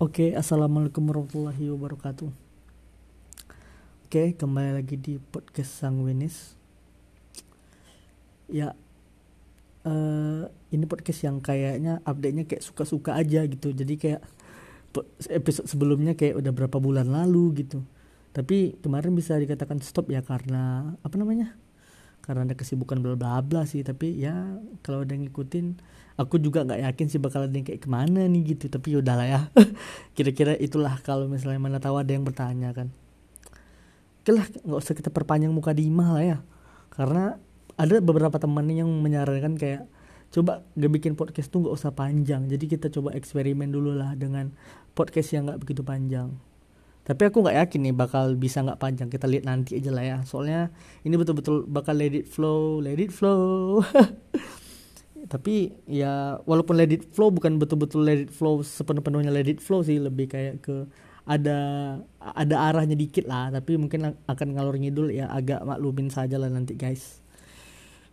Oke, assalamualaikum warahmatullahi wabarakatuh. Oke, kembali lagi di podcast Sangwinis. Ya, eh ini podcast yang kayaknya update-nya kayak suka-suka aja gitu. Jadi kayak episode sebelumnya kayak udah berapa bulan lalu gitu. Tapi kemarin bisa dikatakan stop ya karena apa namanya? Karena ada kesibukan bla bla bla sih. Tapi ya kalau udah ngikutin, aku juga nggak yakin sih bakal ada yang kayak ke mana nih gitu. Tapi udahlah ya. Kira-kira itulah kalau misalnya mana tahu ada yang bertanya kan. Oke lah, nggak usah kita perpanjang muka dimah lah ya. Karena ada beberapa teman yang menyarankan kayak coba gak bikin podcast tuh nggak usah panjang. Jadi kita coba eksperimen dulu lah dengan podcast yang nggak begitu panjang. Tapi aku nggak yakin nih bakal bisa nggak panjang. Kita lihat nanti aja lah ya. Soalnya ini betul-betul bakal let it flow, let it flow. Tapi ya walaupun let it flow bukan betul-betul let it flow sepenuh-penuhnya let it flow sih. Lebih kayak ke ada ada arahnya dikit lah. Tapi mungkin akan ngalor ngidul ya. Agak maklumin saja lah nanti guys.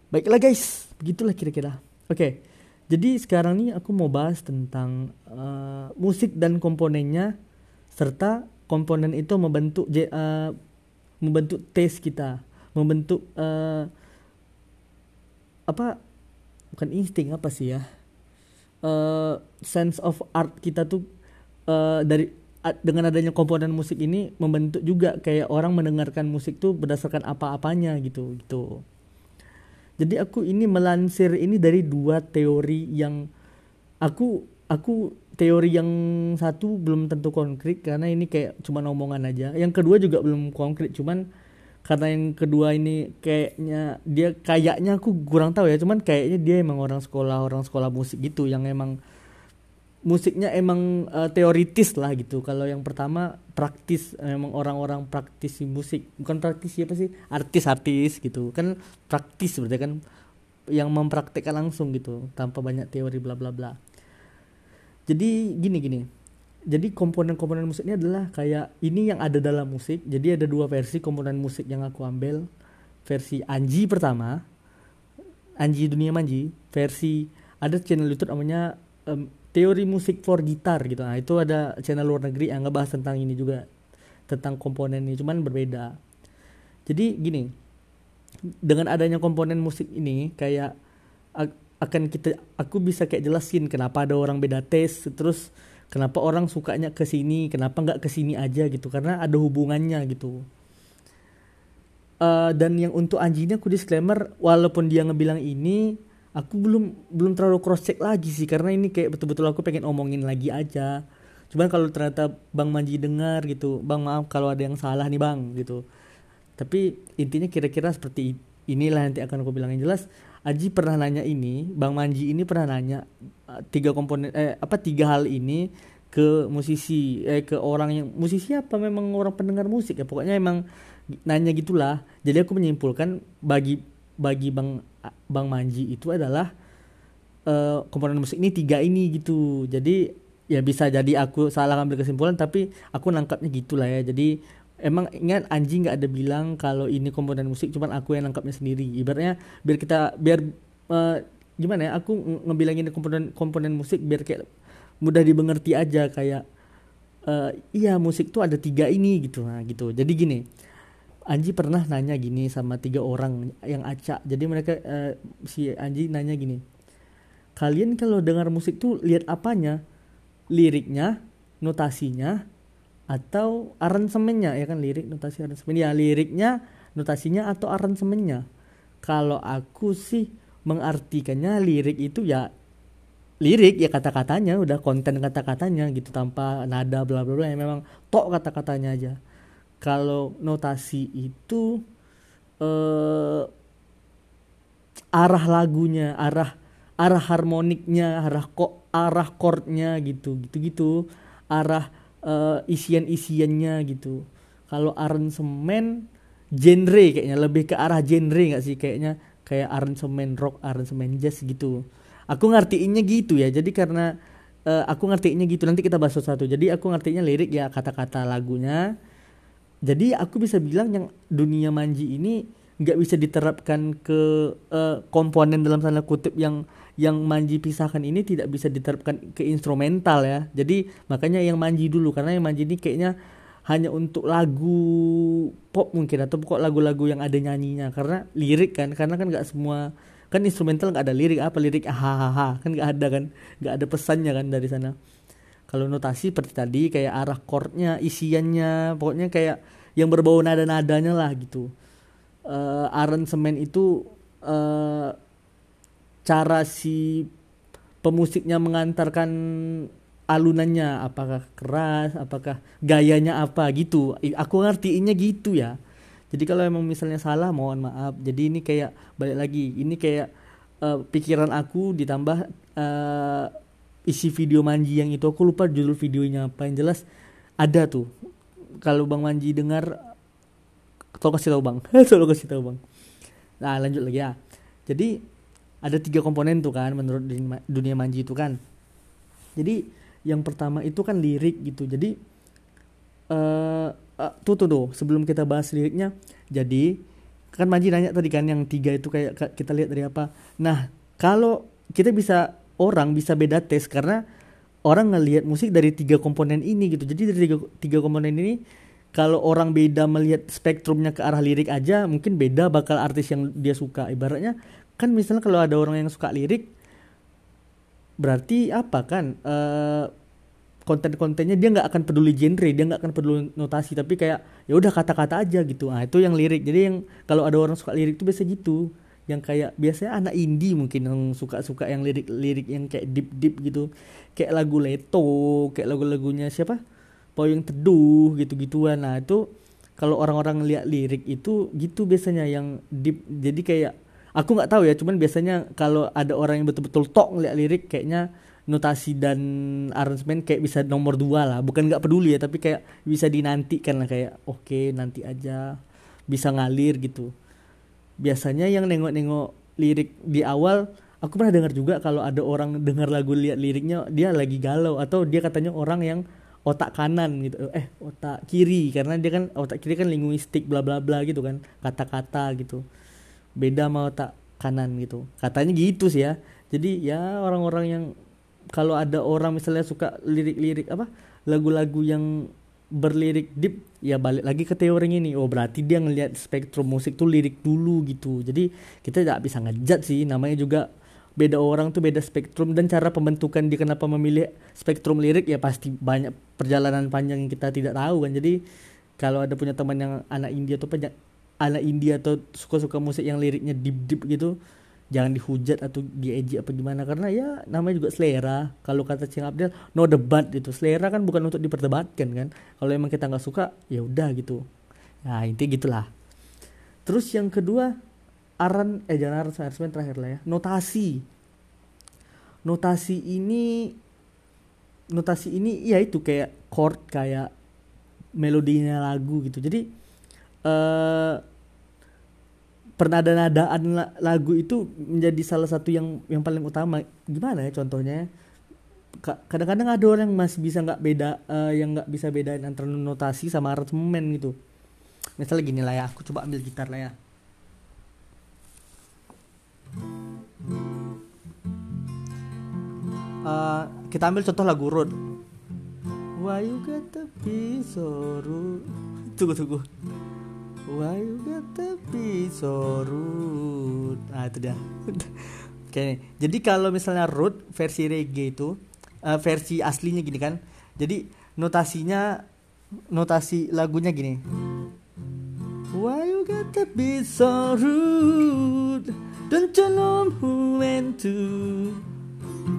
Baiklah guys. Begitulah kira-kira. Oke. Jadi sekarang nih aku mau bahas tentang eh, musik dan komponennya serta komponen itu membentuk eh, membentuk taste kita membentuk eh, apa bukan insting apa sih ya? Eh sense of art kita tuh eh, dari dengan adanya komponen musik ini membentuk juga kayak orang mendengarkan musik tuh berdasarkan apa-apanya gitu gitu. Jadi aku ini melansir ini dari dua teori yang aku aku teori yang satu belum tentu konkret karena ini kayak cuma omongan aja. Yang kedua juga belum konkret cuman karena yang kedua ini kayaknya dia kayaknya aku kurang tahu ya cuman kayaknya dia emang orang sekolah orang sekolah musik gitu yang emang musiknya emang eh, teoritis lah gitu. Kalau yang pertama praktis emang orang-orang praktisi musik. Bukan praktisi apa sih? Artis-artis gitu. Kan praktis berarti kan yang mempraktekkan langsung gitu tanpa banyak teori bla bla bla jadi gini gini. Jadi komponen-komponen musik ini adalah kayak ini yang ada dalam musik. Jadi ada dua versi komponen musik yang aku ambil. Versi Anji pertama Anji dunia Manji. Versi ada channel YouTube namanya em, teori musik for gitar gitu. Nah itu ada channel luar negeri yang ngebahas tentang ini juga. Tentang komponen ini cuman berbeda. Jadi gini dengan adanya komponen musik ini kayak akan kita aku bisa kayak jelasin kenapa ada orang beda taste terus kenapa orang sukanya ke sini kenapa nggak ke sini aja gitu karena ada hubungannya gitu. Eh, dan yang untuk Anji ini aku disclaimer walaupun dia ngebilang ini aku belum belum terlalu cross check lagi sih karena ini kayak betul-betul aku pengen omongin lagi aja. Cuman kalau ternyata Bang Manji dengar gitu Bang maaf kalau ada yang salah nih Bang gitu. Tapi intinya kira-kira seperti inilah nanti akan aku bilang yang jelas Aji pernah nanya ini Bang Manji ini pernah nanya uh, tiga komponen eh apa tiga hal ini ke musisi eh ke orang yang musisi apa? Memang orang pendengar musik ya? Pokoknya emang nanya gitulah. Jadi aku menyimpulkan bagi bagi Bang Bang Manji itu adalah eh, komponen musik ini tiga ini gitu. Jadi ya bisa jadi aku salah ngambil kesimpulan tapi aku nangkapnya gitulah ya. Jadi emang ingat anjing nggak ada bilang kalau ini komponen musik cuman aku yang nangkapnya sendiri. Ibaratnya biar kita biar eh, gimana ya aku nge- ngebilangin komponen komponen musik biar kayak mudah dimengerti aja kayak eh, iya musik tuh ada tiga ini gitu. Nah gitu. Jadi gini Anji pernah nanya gini sama tiga orang yang acak. Jadi mereka eh, si Anji nanya gini kalian kalau dengar musik tuh lihat apanya? Liriknya? Notasinya atau aransemennya ya kan lirik notasi aransemen. Ya liriknya notasinya atau aransemennya. Kalau aku sih mengartikannya lirik itu ya lirik ya kata-katanya udah konten kata-katanya gitu tanpa nada bla bla bla yang memang tok kata-katanya aja. Kalau notasi itu eh arah lagunya arah arah harmoniknya arah kok arah chordnya gitu gitu gitu arah eh, isian-isiannya gitu. Kalau aransemen genre kayaknya. Lebih ke arah genre nggak sih? Kayaknya kayak aransemen rock aransemen jazz gitu. Aku ngertiinnya gitu ya. Jadi karena eh, aku ngertiinnya gitu. Nanti kita bahas satu jadi aku ngertiinnya lirik ya kata-kata lagunya. Jadi aku bisa bilang yang dunia manji ini nggak bisa diterapkan ke eh, komponen dalam tanda kutip yang yang manji pisahkan ini tidak bisa diterapkan ke instrumental ya. Jadi makanya yang manji dulu karena yang manji ini kayaknya hanya untuk lagu pop mungkin atau pokok lagu-lagu yang ada nyanyinya. Karena lirik kan karena kan nggak semua kan instrumental nggak ada lirik apa lirik hahaha kan nggak ada kan nggak ada pesannya kan dari sana. Kalau notasi seperti tadi kayak arah chordnya isiannya pokoknya kayak yang berbau nada-nadanya lah gitu. Uh, aransemen itu uh, cara si pemusiknya mengantarkan alunannya apakah keras apakah gayanya apa gitu. Aku ngertiinnya gitu ya. Jadi kalau emang misalnya salah mohon maaf. Jadi ini kayak balik lagi ini kayak uh, pikiran aku ditambah uh, isi video Manji yang itu. Aku lupa judul videonya apa yang jelas ada tuh. Kalau Bang Manji dengar tolong kasih tahu Bang. Tolong kasih tahu Bang. Nah lanjut lagi ya. Jadi ada tiga komponen tuh kan menurut dunia Manji itu kan. Jadi yang pertama itu kan lirik gitu. Jadi uh, uh, tuh tuh tuh sebelum kita bahas liriknya jadi kan Manji nanya tadi kan yang tiga itu kayak kita lihat dari apa. Nah kalau kita bisa orang bisa beda tes karena orang ngelihat musik dari tiga komponen ini gitu. Jadi dari tiga, tiga komponen ini kalau orang beda melihat spektrumnya ke arah lirik aja mungkin beda bakal artis yang dia suka. Ibaratnya kan misalnya kalau ada orang yang suka lirik berarti apa kan uh, konten-kontennya dia nggak akan peduli genre dia nggak akan peduli notasi tapi kayak ya udah kata-kata aja gitu. Nah itu yang lirik. Jadi yang kalau ada orang suka lirik itu biasa gitu. Yang kayak biasanya anak indie mungkin yang suka-suka yang lirik-lirik yang kayak deep deep gitu. Kayak lagu Leto kayak lagu-lagunya siapa? Poyong Teduh gitu-gituan. Nah itu kalau orang-orang lihat lirik itu gitu biasanya yang deep. Jadi kayak aku nggak tahu ya cuman biasanya kalau ada orang yang betul-betul tok ngeliat lirik kayaknya notasi dan arrangement kayak bisa nomor dua lah. Bukan nggak peduli ya tapi kayak bisa dinantikan lah kayak oke okay, nanti aja bisa ngalir gitu. Biasanya yang nengok-nengok lirik di awal aku pernah dengar juga kalau ada orang dengar lagu lihat liriknya dia lagi galau atau dia katanya orang yang otak kanan gitu. Eh otak kiri karena dia kan otak kiri kan linguistik bla bla bla gitu kan kata-kata gitu beda sama otak kanan gitu. Katanya gitu sih ya. Jadi ya orang-orang yang kalau ada orang misalnya suka lirik-lirik apa lagu-lagu yang berlirik deep ya balik lagi ke teori ini. Oh berarti dia ngelihat spektrum musik tuh lirik dulu gitu. Jadi kita tidak bisa ngejat sih. Namanya juga beda orang tuh beda spektrum dan cara pembentukan dia kenapa memilih spektrum lirik ya pasti banyak perjalanan panjang yang kita tidak tahu kan. Jadi kalau ada punya teman yang anak India tuh ala India atau suka-suka musik yang liriknya deep deep gitu jangan dihujat atau dieji apa gimana. Karena ya namanya juga selera. Kalau kata Cing Abdel no debat itu selera kan bukan untuk diperdebatkan kan. Kalau emang kita nggak suka ya udah gitu. Nah intinya gitulah. Terus yang kedua aran eh jangan aran aransemen terakhir lah ya. Notasi. Notasi ini notasi ini ya itu kayak chord kayak melodinya lagu gitu. Jadi uh, pernada-nadaan lagu itu menjadi salah satu yang yang paling utama. Gimana ya contohnya? Kadang-kadang ada orang yang masih bisa nggak beda uh, yang nggak bisa bedain antara notasi sama aransemen gitu. Misalnya gini lah ya aku coba ambil gitar lah ya. Uh, kita ambil contoh lagu road why you be so rude tunggu tunggu Why you be so rude Nah itu dia. Oke Jadi kalau misalnya rude versi reggae itu uh, Versi aslinya gini kan. Jadi notasinya Notasi lagunya gini. Why you be so rude Don't you know who went to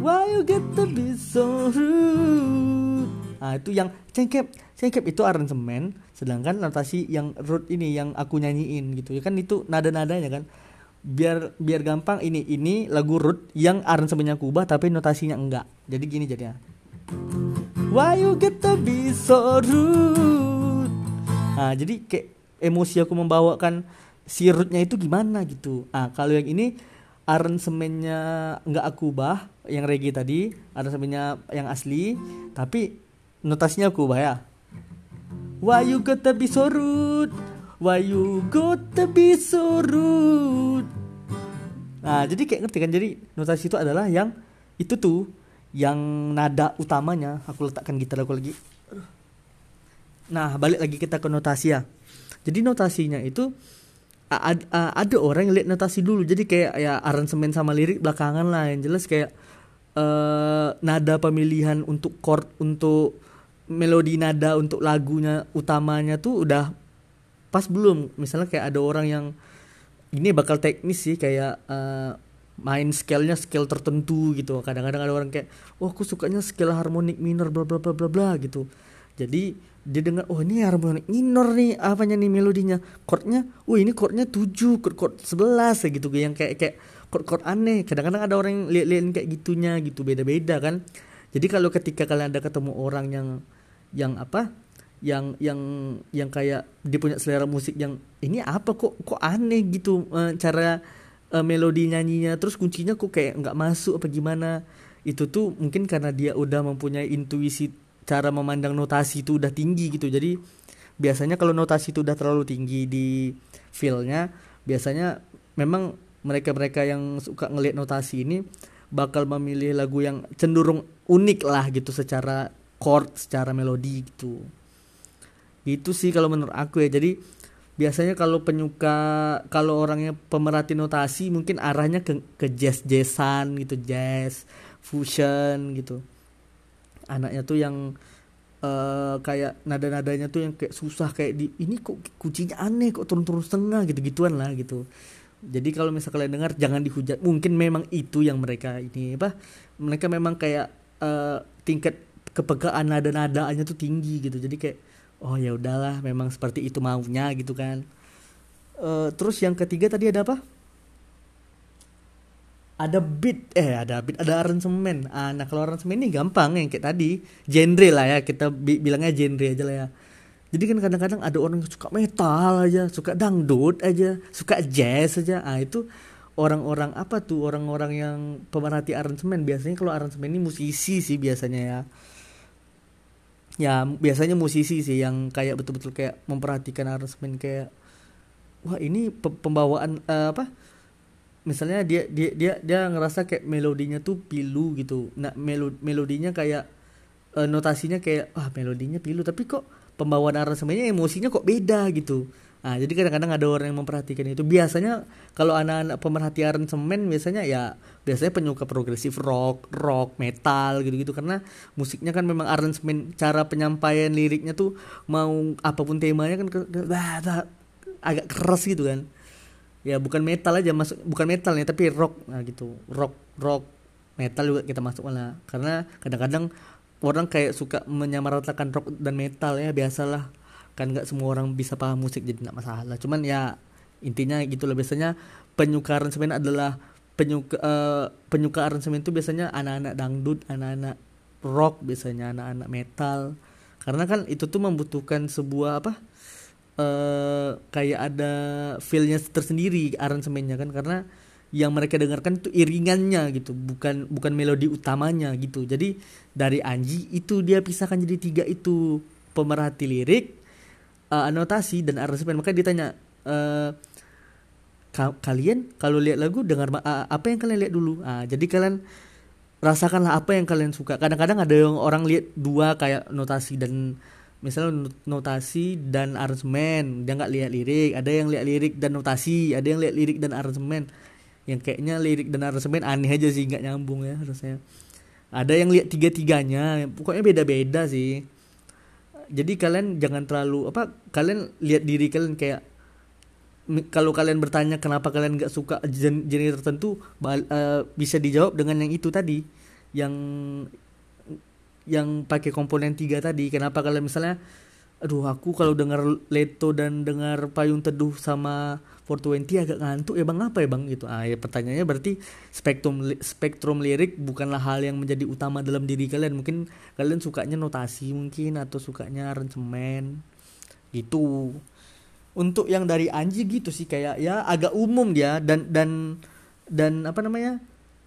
Why you gotta be so rude Nah itu yang cengkep. Cengkep itu aransemen sedangkan notasi yang root ini yang aku nyanyiin gitu ya kan itu nada-nadanya kan. Biar biar gampang ini ini lagu root yang aransemennya aku ubah tapi notasinya enggak. Jadi gini jadinya. Why you get to be so rude? Nah jadi kayak emosi aku membawakan si rootnya itu gimana gitu. Ah kalau yang ini aransemennya enggak aku ubah yang reggae tadi aransemennya yang asli tapi notasinya aku ubah ya Why you gotta be so rude? Why you gotta be so rude? nah jadi kayak ngerti kan? Jadi notasi itu adalah yang itu tuh yang nada utamanya. Aku letakkan gitar aku lagi. Nah balik lagi kita ke notasi ya jadi notasinya itu ada, ada orang yang lihat notasi dulu. Jadi kayak ya aransemen sama lirik belakangan lah. Yang jelas kayak uh, nada pemilihan untuk chord untuk melodi nada untuk lagunya utamanya tuh udah pas belum. Misalnya kayak ada orang yang ini bakal teknis sih kayak uh, main scale-nya scale tertentu gitu. Kadang-kadang ada orang kayak wah oh, aku sukanya scale harmonik minor bla bla bla bla bla gitu. Jadi dia dengar oh ini harmonik minor nih apanya nih melodinya? Chordnya oh ini chordnya 7 chord chord 11 gitu. Yang kayak kayak chord chord aneh. Kadang-kadang ada orang yang lihat-lihat kayak gitunya gitu. Beda-beda kan. Jadi kalau ketika kalian ada ketemu orang yang yang apa yang yang yang kayak dia punya selera musik yang ini apa kok kok aneh gitu uh, cara uh, melodi nyanyinya terus kuncinya kok kayak nggak masuk apa gimana? Itu tuh mungkin karena dia udah mempunyai intuisi cara memandang notasi itu udah tinggi gitu. Jadi biasanya kalau notasi itu udah terlalu tinggi di feelnya biasanya memang mereka-mereka yang suka ngelihat notasi ini bakal memilih lagu yang cenderung unik lah gitu secara chord secara melodi gitu. Itu sih kalau menurut aku ya. Jadi biasanya kalau penyuka kalau orangnya pemerhati notasi mungkin arahnya ke ke jazz jazzan gitu jazz fusion gitu. Anaknya tuh yang uh, kayak nada-nadanya tuh yang kayak susah kayak di ini kok kuncinya aneh kok turun-turun setengah gitu-gituan lah gitu. Jadi kalau misalnya kalian dengar jangan dihujat. Mungkin memang itu yang mereka ini apa mereka memang kayak uh, tingkat kepekaan nada-nadanya tuh tinggi gitu. Jadi kayak oh ya udahlah memang seperti itu maunya gitu kan. Uh, terus yang ketiga tadi ada apa? Ada beat eh ada beat ada aransemen. Ah, nah kalau aransemen ini gampang yang kayak tadi. Genre lah ya kita bi bilangnya genre aja lah ya. Jadi kan kadang-kadang ada orang yang suka metal aja suka dangdut aja suka jazz aja. Ah itu orang-orang apa tuh orang-orang yang pemerhati aransemen. Biasanya kalau aransemen ini musisi sih biasanya ya ya biasanya musisi sih yang kayak betul-betul kayak memperhatikan aransemen kayak wah ini pembawaan uh, apa? Misalnya dia dia dia dia ngerasa kayak melodinya tuh pilu gitu. Nah melod melodinya kayak uh, notasinya kayak ah melodinya pilu tapi kok pembawaan aransemennya emosinya kok beda gitu nah jadi kadang-kadang ada orang yang memperhatikan itu. Biasanya kalau anak-anak pemerhati aransemen biasanya ya biasanya penyuka progresif rock rock metal gitu-gitu. Karena musiknya kan memang aransemen cara penyampaian liriknya tuh mau apa pun temanya kan agak keras gitu kan. Ya bukan metal aja masuk bukan metal nih tapi rock. Nah gitu. Rock rock metal juga kita masuk lah. Karena kadang-kadang orang kayak suka menyamaratakan rock dan metal ya biasalah kan nggak semua orang bisa paham musik jadi nggak masalah cuman ya intinya gitu lah. Biasanya penyuka aransemen adalah penyuka uh, penyuka aransemen itu biasanya anak-anak dangdut anak-anak rock biasanya anak-anak metal. Karena kan itu tuh membutuhkan sebuah apa uh, kayak ada feelnya tersendiri aransemennya kan. Karena yang mereka dengarkan itu iringannya gitu bukan bukan melodi utamanya gitu. Jadi dari Anji itu dia pisahkan jadi tiga itu. Pemerhati lirik uh, anotasi dan aransemen maka ditanya uh, ka kalian kalau lihat lagu dengar uh, apa yang kalian lihat dulu? Uh, jadi kalian rasakanlah apa yang kalian suka. Kadang-kadang ada yang orang lihat dua kayak notasi dan misalnya notasi dan aransemen dia nggak lihat lirik. Ada yang lihat lirik dan notasi ada yang lihat lirik dan aransemen. Yang kayaknya lirik dan aransemen aneh aja sih nggak nyambung ya rasanya. Ada yang lihat tiga tiganya pokoknya beda beda sih jadi kalian jangan terlalu apa kalian lihat diri kalian kayak kalau kalian bertanya kenapa kalian nggak suka jenis tertentu uh, bisa dijawab dengan yang itu tadi. Yang yang pakai komponen tiga tadi. Kenapa kalian misalnya aduh aku kalau dengar Leto dan dengar Payung Teduh sama 420 agak ngantuk ya bang? Apa ya bang gitu ah ya pertanyaannya berarti spektrum spektrum lirik bukanlah hal yang menjadi utama dalam diri kalian. Mungkin kalian sukanya notasi mungkin atau sukanya aransemen. Gitu. Untuk yang dari Anji gitu sih kayak ya agak umum dia dan dan dan apa namanya?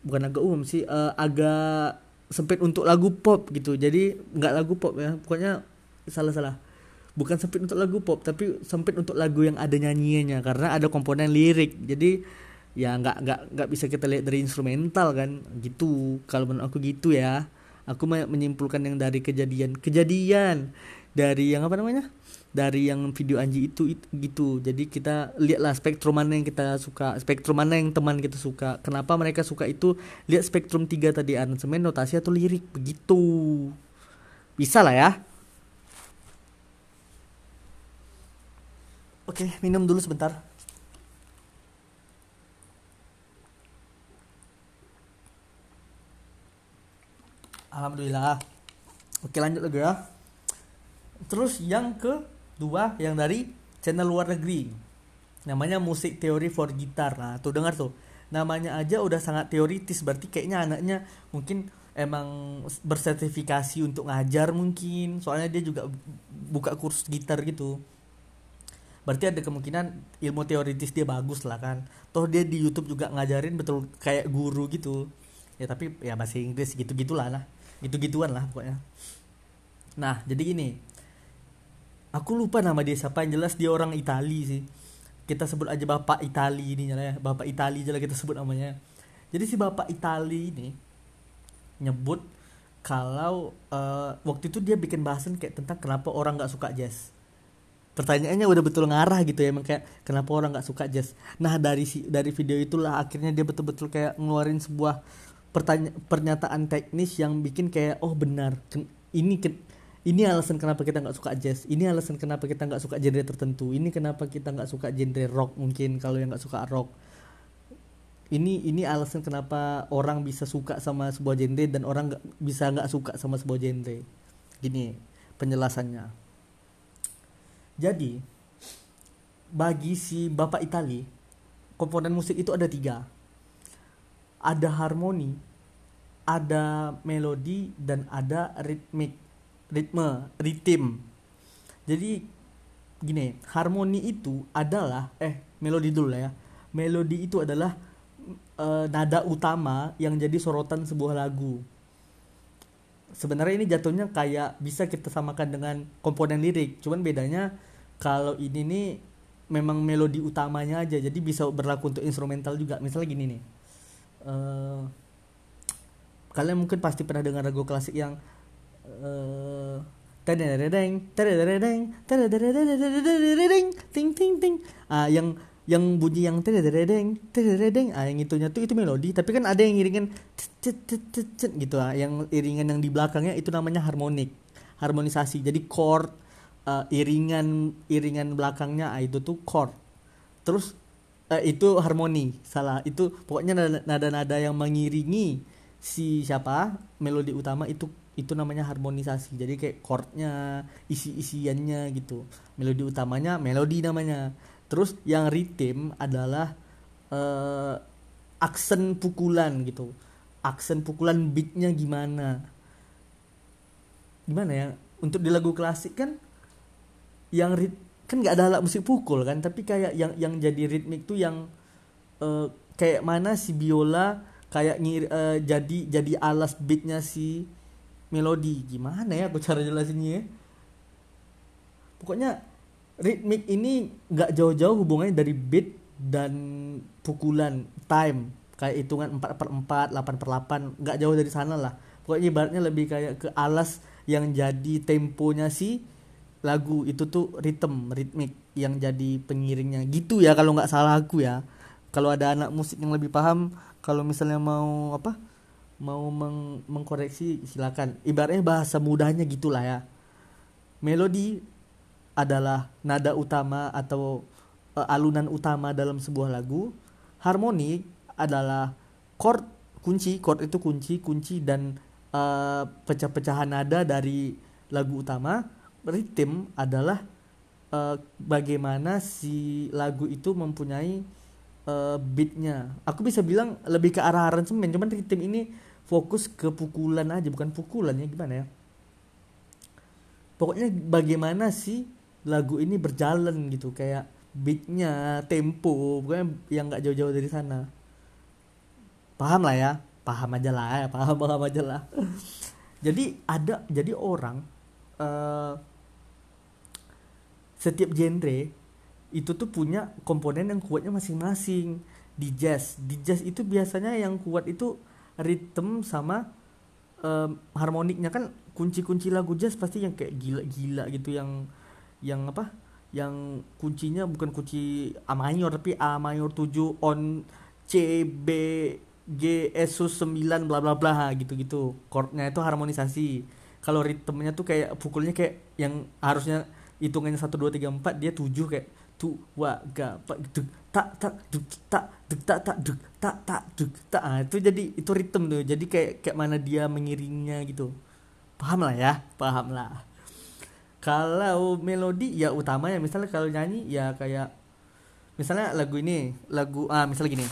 Bukan agak umum sih uh, agak sempit untuk lagu pop gitu. Jadi nggak lagu pop ya pokoknya salah salah bukan sempit untuk lagu pop tapi sempit untuk lagu yang ada nyanyiannya karena ada komponen lirik. Jadi ya nggak nggak nggak bisa kita lihat dari instrumental kan? Gitu. Kalau menurut aku gitu ya. Aku menyimpulkan yang dari kejadian kejadian dari yang apa namanya? Dari yang video Anji itu, itu gitu. Jadi kita lihatlah spektrum mana yang kita suka spektrum mana yang teman kita suka. Kenapa mereka suka itu? Lihat spektrum tiga tadi aransemen notasi atau lirik. Begitu. Bisa lah ya oke minum dulu sebentar Alhamdulillah. Oke lanjut lagi ya. Terus yang kedua yang dari channel luar negeri. Namanya Musik Teori for Gitar. Nah, tuh dengar tuh. Namanya aja udah sangat teoritis berarti kayaknya anaknya mungkin emang bersertifikasi untuk ngajar mungkin soalnya dia juga buka kursus gitar gitu berarti ada kemungkinan ilmu teoritis dia bagus lah kan. Toh dia di YouTube juga ngajarin betul kayak guru gitu. Ya tapi ya bahasa Inggris gitu gitulah lah. Gitu-gituan lah pokoknya. Nah jadi gini. Aku lupa nama dia siapa yang jelas dia orang Itali sih. Kita sebut aja bapak Itali ini ya. Bapak Itali aja lah kita sebut namanya. Jadi si bapak Itali ini nyebut kalau uh, waktu itu dia bikin bahasan kayak tentang kenapa orang nggak suka jazz pertanyaannya udah betul ngarah gitu ya emang kayak kenapa orang nggak suka jazz? Nah dari si dari video itulah akhirnya dia betul-betul kayak ngeluarin sebuah pertanya pernyataan teknis yang bikin kayak oh benar ini ini alasan kenapa kita nggak suka jazz ini alasan kenapa kita nggak suka genre tertentu ini kenapa kita nggak suka genre rock mungkin kalau yang nggak suka rock. Ini ini alasan kenapa orang bisa suka sama sebuah genre dan orang nggak bisa nggak suka sama sebuah genre. Gini penjelasannya jadi bagi si bapak Itali komponen musik itu ada tiga ada harmoni, ada melodi dan ada ritmik, ritme, ritim. Jadi gini, harmoni itu adalah eh melodi dulu ya. Melodi itu adalah uh, nada utama yang jadi sorotan sebuah lagu. Sebenarnya ini jatuhnya kayak bisa kita samakan dengan komponen lirik, cuman bedanya kalau ini nih memang melodi utamanya aja, jadi bisa berlaku untuk instrumental juga. Misalnya gini nih uh, kalian mungkin pasti pernah dengar lagu klasik yang uh, ting ting ting. Ah yang yang bunyi yang tedeng tedeng ah yang itunya tuh itu melodi tapi kan ada yang iringan gitu. Ah yang iringan yang di belakangnya itu namanya harmonik harmonisasi. Jadi chord uh, iringan iringan belakangnya ah, itu tuh chord. Terus eh, itu harmoni salah. Itu pokoknya nada-nada yang mengiringi si siapa melodi utama itu itu namanya harmonisasi. Jadi kayak chordnya isi-isiannya gitu. Melodi utamanya melodi namanya. Terus yang ritm adalah uh, aksen pukulan gitu. Aksen pukulan beatnya gimana? Gimana ya? Untuk di lagu klasik kan yang rit kan nggak ada alat musik pukul kan tapi kayak yang yang jadi ritmik tuh yang uh, kayak mana si biola kayak ngir uh, jadi jadi alas beatnya si melodi gimana ya aku cara jelasinnya? Ya pokoknya ritmik ini nggak jauh-jauh hubungannya dari beat dan pukulan time. Kayak hitungan 4 per 4 8 per 8 nggak jauh dari sana lah. Pokoknya ibaratnya lebih kayak ke alas yang jadi temponya si lagu itu tuh ritme ritmik yang jadi pengiringnya. Gitu ya kalau nggak salah aku ya. Kalau ada anak musik yang lebih paham kalau misalnya mau apa mau meng mengkoreksi silakan. Ibaratnya bahasa mudahnya gitulah ya. Melodi adalah nada utama atau uh, alunan utama dalam sebuah lagu. Harmoni adalah chord kunci chord itu kunci kunci dan uh, pecah-pecahan nada dari lagu utama ritm adalah uh, bagaimana si lagu itu mempunyai uh, beatnya. Aku bisa bilang lebih ke arah aransemen, cuman ritm ini fokus ke pukulan aja, bukan pukulan ya gimana ya? Pokoknya bagaimana si lagu ini berjalan gitu, kayak beatnya, tempo, bukan yang nggak jauh-jauh dari sana. Paham lah ya, paham aja lah ya, paham paham aja lah. jadi ada, jadi orang uh, setiap genre itu tuh punya komponen yang kuatnya masing-masing. Di jazz di jazz itu biasanya yang kuat itu ritme sama um, harmoniknya. Kan kunci-kunci lagu jazz pasti yang kayak gila-gila gitu yang yang apa? Yang kuncinya bukan kunci A mayor tapi A mayor 7 on C B G S sus 9 bla bla bla gitu-gitu. Chordnya itu harmonisasi. Kalau ritmenya tuh kayak pukulnya kayak yang harusnya hitungannya satu dua tiga empat dia tujuh kayak tu wa ga pa duk tak tak duk tak duk tak tak duk tak tak duk tak ah, itu jadi itu ritme tuh. Jadi kayak kayak mana dia mengiringnya gitu. Paham lah ya? Paham lah. Kalau melodi ya utamanya misalnya kalau nyanyi ya kayak misalnya lagu ini lagu ah misalnya gini.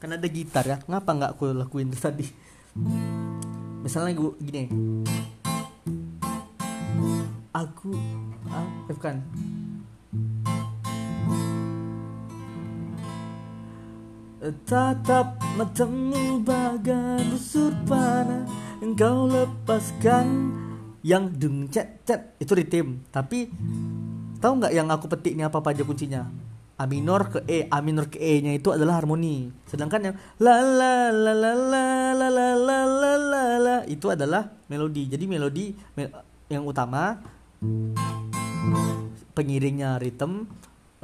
Kan ada gitar ya. Ngapa nggak aku lakuin tadi? Misalnya lagu gini aku ah eh, bukan Tatap matamu bagai busur panah Engkau lepaskan yang dung cet cet itu ritme tapi tahu nggak yang aku petik ini apa aja kuncinya A minor ke E A minor ke E nya itu adalah harmoni sedangkan yang la la la la la la la la la la itu adalah melodi jadi melodi me yang utama pengiringnya ritme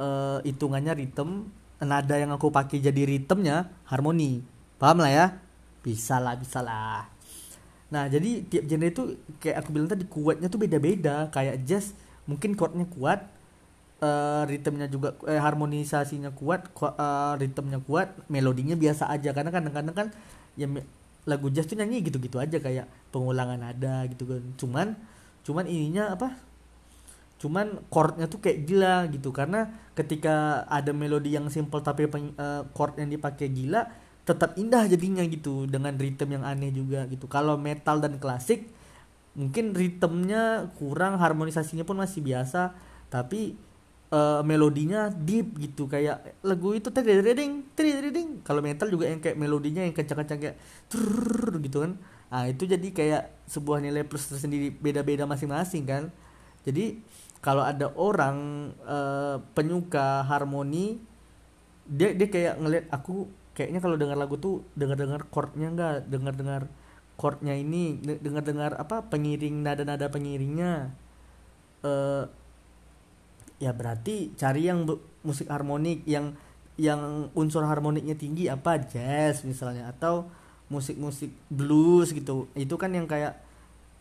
uh, hitungannya ritme nada yang aku pakai jadi ritmenya harmoni paham lah ya bisa lah bisa lah Nah, jadi tiap genre itu kayak aku bilang tadi kuatnya tuh beda-beda. Kayak jazz mungkin chordnya kuat, uh, ritmenya juga eh, harmonisasinya kuat, ku, uh, ritmenya kuat, melodinya biasa aja karena kadang-kadang kan ya lagu jazz tuh nyanyi gitu-gitu aja kayak pengulangan nada gitu kan. Cuman cuman ininya apa? Cuman chordnya tuh kayak gila gitu. Karena ketika ada melodi yang simple tapi uh, chord yang dipakai gila tetap indah jadinya gitu dengan ritme yang aneh juga gitu. Kalau metal dan klasik mungkin ritmenya kurang harmonisasinya pun masih biasa tapi uh, melodinya deep gitu. Kayak lagu itu tadi reading reading kalau metal juga yang kayak melodinya yang kencang-kencang kayak trrr, gitu kan. Ah itu jadi kayak sebuah nilai plus tersendiri beda-beda masing-masing kan. Jadi kalau ada orang uh, penyuka harmoni dia dia kayak ngeliat aku kayaknya kalau dengar lagu tuh dengar-dengar chordnya enggak dengar-dengar chordnya ini dengar-dengar apa pengiring nada-nada pengiringnya. Uh, ya berarti cari yang musik harmonik yang yang unsur harmoniknya tinggi apa? Jazz misalnya atau musik-musik blues gitu. Itu kan yang kayak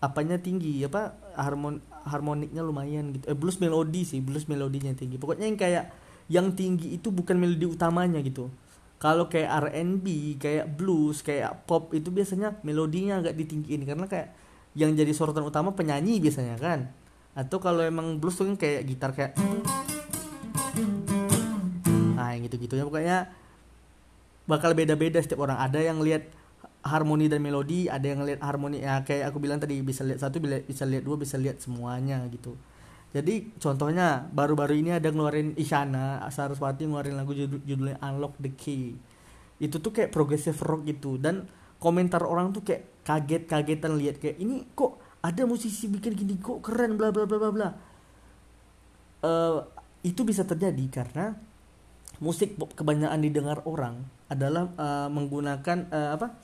apanya tinggi apa harmon harmoniknya lumayan gitu. Eh blues melodi sih blues melodinya tinggi. Pokoknya yang kayak yang tinggi itu bukan melodi utamanya gitu. Kalau kayak R&B kayak blues kayak pop itu biasanya melodinya agak ditinggiin. Karena kayak yang jadi sorotan utama penyanyi biasanya kan. Atau kalau emang blues tuh kan kayak gitar kayak nah yang gitu gitunya pokoknya bakal beda-beda setiap orang. Ada yang lihat harmoni dan melodi ada yang lihat harmoni ya kayak aku bilang tadi bisa lihat satu bisa lihat dua bisa lihat semuanya gitu. Jadi contohnya baru-baru ini ada ngeluarin Isyana Saraswati ngeluarin lagu judul, judulnya Unlock the Key. Itu tuh kayak progressive rock gitu dan komentar orang tuh kayak kaget-kagetan lihat kayak ini kok ada musisi bikin gini kok keren bla bla bla bla bla. Uh, itu bisa terjadi karena musik kebanyakan didengar orang adalah uh, menggunakan uh, apa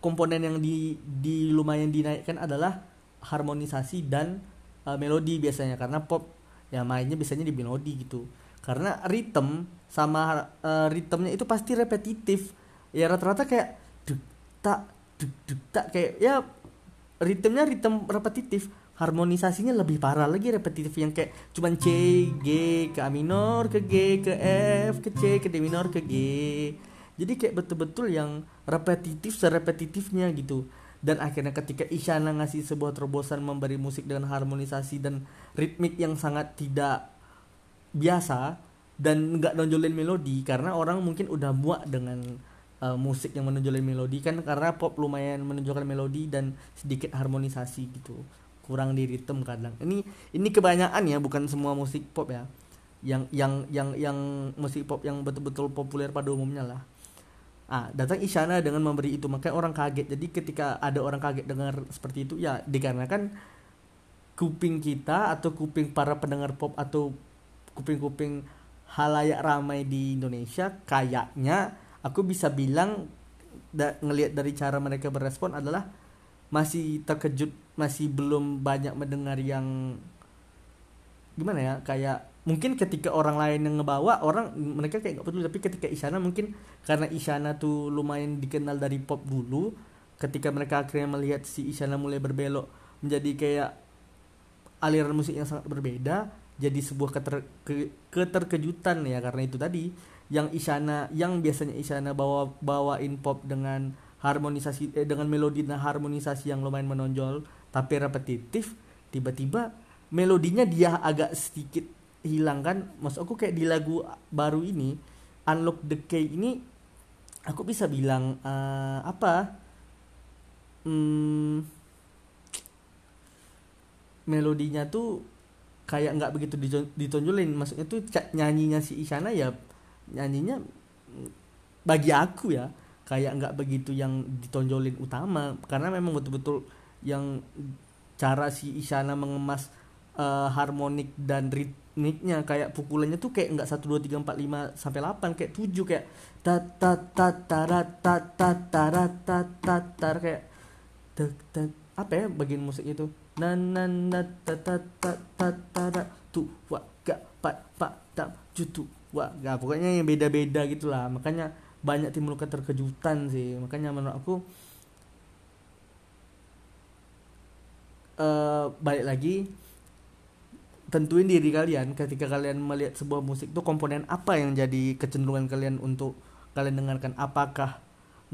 komponen yang di, di lumayan dinaikkan adalah harmonisasi dan uh, melodi biasanya. Karena pop ya mainnya biasanya di melodi gitu. Karena ritme sama uh, ritmenya itu pasti repetitif. Ya rata-rata kayak duk tak duk duk tak kayak ya ritmenya ritme repetitif. Harmonisasinya lebih parah lagi repetitif yang kayak cuman C G ke A minor ke G ke F ke C ke D minor ke G jadi kayak betul-betul yang repetitif serepetitifnya gitu. Dan akhirnya ketika Isyana ngasih sebuah terobosan memberi musik dengan harmonisasi dan ritmik yang sangat tidak biasa dan nggak nonjolin melodi karena orang mungkin udah muak dengan uh, musik yang menonjolin melodi kan karena pop lumayan menunjukkan melodi dan sedikit harmonisasi gitu. Kurang di ritme kadang. Ini ini kebanyakan ya bukan semua musik pop ya. Yang yang yang yang musik pop yang betul-betul populer pada umumnya lah Ah, datang Isyana dengan memberi itu, makanya orang kaget. Jadi ketika ada orang kaget dengar seperti itu, ya dikarenakan kuping kita atau kuping para pendengar pop atau kuping-kuping halayak ramai di Indonesia kayaknya aku bisa bilang da, ngelihat dari cara mereka berespon adalah masih terkejut masih belum banyak mendengar yang gimana ya kayak mungkin ketika orang lain yang ngebawa orang mereka kayak nggak peduli. Tapi ketika Isyana mungkin karena Isyana tuh lumayan dikenal dari pop dulu ketika mereka akhirnya melihat si Isyana mulai berbelok menjadi kayak aliran musik yang sangat berbeda jadi sebuah keter, ke, keterkejutan ya karena itu tadi. Yang Isyana yang biasanya Isyana bawa bawain pop dengan harmonisasi eh, dengan melodi dan harmonisasi yang lumayan menonjol tapi repetitif tiba-tiba melodinya dia agak sedikit hilang kan? Maksud aku kayak di lagu baru ini Unlock the Key ini aku bisa bilang uh, apa? Hmm, melodinya tuh kayak nggak begitu ditonjolin. Maksudnya tuh nyanyinya si Isyana ya nyanyinya bagi aku ya kayak nggak begitu yang ditonjolin utama. Karena memang betul-betul yang cara si Isyana mengemas uh, harmonik dan nicknya kayak pukulannya tuh kayak nggak satu dua tiga empat lima sampai delapan kayak tujuh kayak ta ta ta ta ra ta ta ta ra ta ta ta kayak ta ta apa ya bagian musik itu na na na ta ta ta ta ra tu wa ga pa pa ta jutu wa ga pokoknya yang beda beda gitulah makanya banyak timbul keterkejutan sih makanya menurut aku uh, balik lagi tentuin diri kalian ketika kalian melihat sebuah musik tuh komponen apa yang jadi kecenderungan kalian untuk kalian dengarkan. Apakah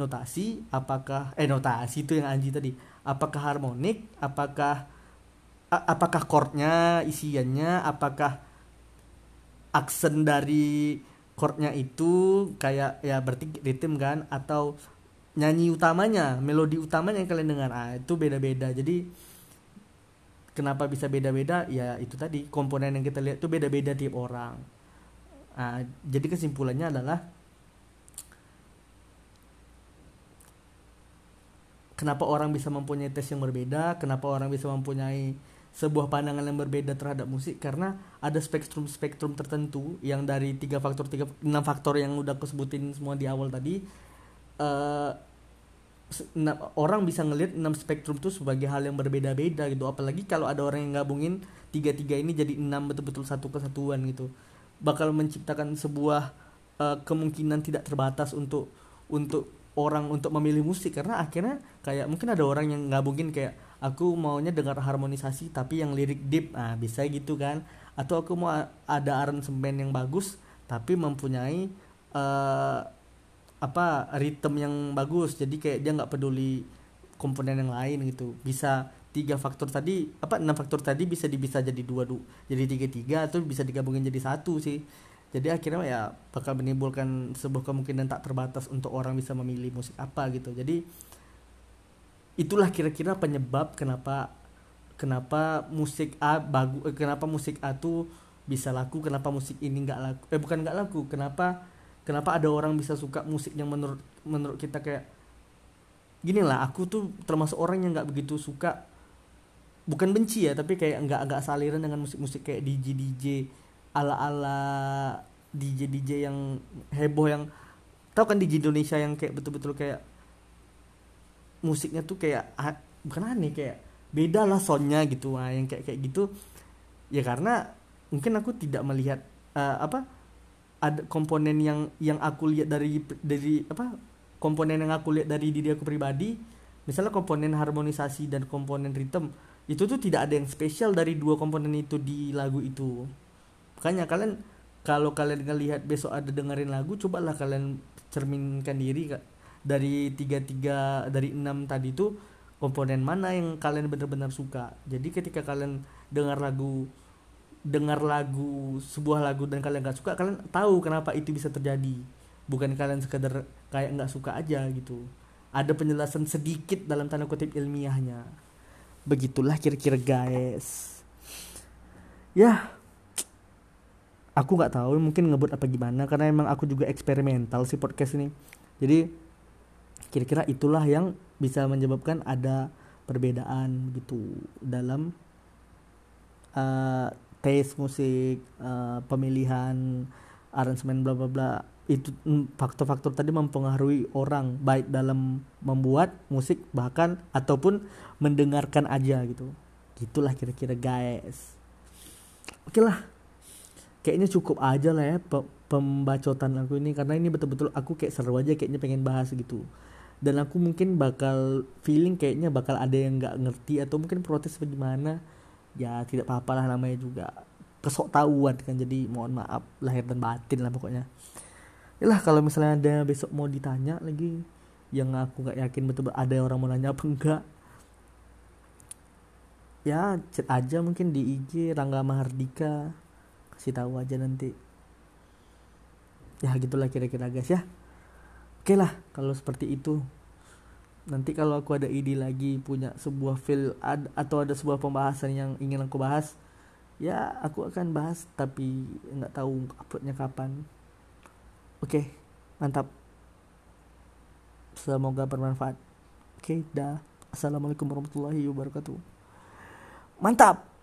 notasi? Apakah eh notasi itu yang Anji tadi. Apakah harmonik? Apakah apakah chordnya isiannya? Apakah aksen dari chordnya itu kayak ya berarti ritme kan? Atau nyanyi utamanya melodi utamanya yang kalian dengar. Ah itu beda-beda. Jadi kenapa bisa beda-beda? Ya itu tadi komponen yang kita lihat itu beda-beda tiap orang. Ah jadi kesimpulannya adalah kenapa orang bisa mempunyai tes yang berbeda? Kenapa orang bisa mempunyai sebuah pandangan yang berbeda terhadap musik? Karena ada spektrum-spektrum tertentu yang dari tiga faktor tiga enam faktor yang udah aku sebutin semua di awal tadi uh, orang bisa ngelihat enam spektrum itu sebagai hal yang berbeda-beda gitu. Apalagi kalau ada orang yang gabungin tiga-tiga ini jadi enam betul-betul satu kesatuan gitu. Bakal menciptakan sebuah uh, kemungkinan tidak terbatas untuk untuk orang untuk memilih musik. Karena akhirnya kayak mungkin ada orang yang gabungin kayak aku maunya dengar harmonisasi tapi yang lirik deep. Nah bisa gitu kan. Atau aku mau ada aransemen yang bagus tapi mempunyai uh, apa ritme yang bagus. Jadi kayak dia nggak peduli komponen yang lain gitu. Bisa tiga faktor tadi apa enam faktor tadi bisa bisa jadi dua du jadi tiga tiga atau bisa digabungin jadi satu sih. Jadi akhirnya ya bakal menimbulkan sebuah kemungkinan tak terbatas untuk orang bisa memilih musik apa gitu. Jadi itulah kira-kira penyebab kenapa kenapa musik A bagus eh, kenapa musik A tuh bisa laku kenapa musik ini nggak laku eh bukan nggak laku kenapa kenapa ada orang bisa suka musik yang menurut menurut kita kayak gini lah aku tuh termasuk orang yang nggak begitu suka bukan benci ya tapi kayak nggak nggak saliran dengan musik-musik kayak DJ DJ ala ala DJ DJ yang heboh yang tau kan DJ Indonesia yang kayak betul-betul kayak musiknya tuh kayak bukan aneh kayak beda lah soundnya gitu wah yang kayak kayak gitu. Ya karena mungkin aku tidak melihat uh, apa ada komponen yang yang aku lihat dari dari apa komponen yang aku lihat dari diri aku pribadi misalnya komponen harmonisasi dan komponen ritme itu tuh tidak ada yang spesial dari dua komponen itu di lagu itu. Makanya kalian kalau kalian ngelihat besok ada dengerin lagu cobalah kalian cerminkan diri dari tiga tiga dari enam tadi itu komponen mana yang kalian benar-benar suka. Jadi ketika kalian dengar lagu dengar lagu sebuah lagu dan kalian nggak suka kalian tahu kenapa itu bisa terjadi. Bukan kalian sekedar kayak nggak suka aja gitu. Ada penjelasan sedikit dalam tanda kutip ilmiahnya. Begitulah kira-kira guys. Ya aku nggak tahu mungkin ngebut apa gimana karena emang aku juga eksperimental si podcast ini. Jadi kira-kira itulah yang bisa menyebabkan ada perbedaan gitu dalam uh, taste musik uh, pemilihan aransemen bla bla bla itu mm, faktor-faktor tadi mempengaruhi orang baik dalam membuat musik bahkan ataupun mendengarkan aja gitu. Gitulah kira-kira guys. Oke lah. Kayaknya cukup aja lah ya pembacotan aku ini karena ini betul-betul aku kayak seru aja kayaknya pengen bahas gitu. Dan aku mungkin bakal feeling kayaknya bakal ada yang nggak ngerti atau mungkin protes bagaimana ya tidak apa-apa lah namanya juga. Kesok tahuan kan jadi mohon maaf lahir dan batin lah pokoknya. Lah kalau misalnya ada besok mau ditanya lagi yang aku nggak yakin betul ada orang mau nanya apa enggak ya chat aja mungkin di IG Rangga Mahardika kasih tahu aja nanti. Ya gitulah kira-kira guys ya. Oke lah kalau seperti itu nanti kalau aku ada ide lagi punya sebuah feel ad, atau ada sebuah pembahasan yang ingin aku bahas ya aku akan bahas tapi nggak tahu uploadnya kapan. Oke mantap. Semoga bermanfaat. Oke dah. Assalamualaikum warahmatullahi wabarakatuh. Mantap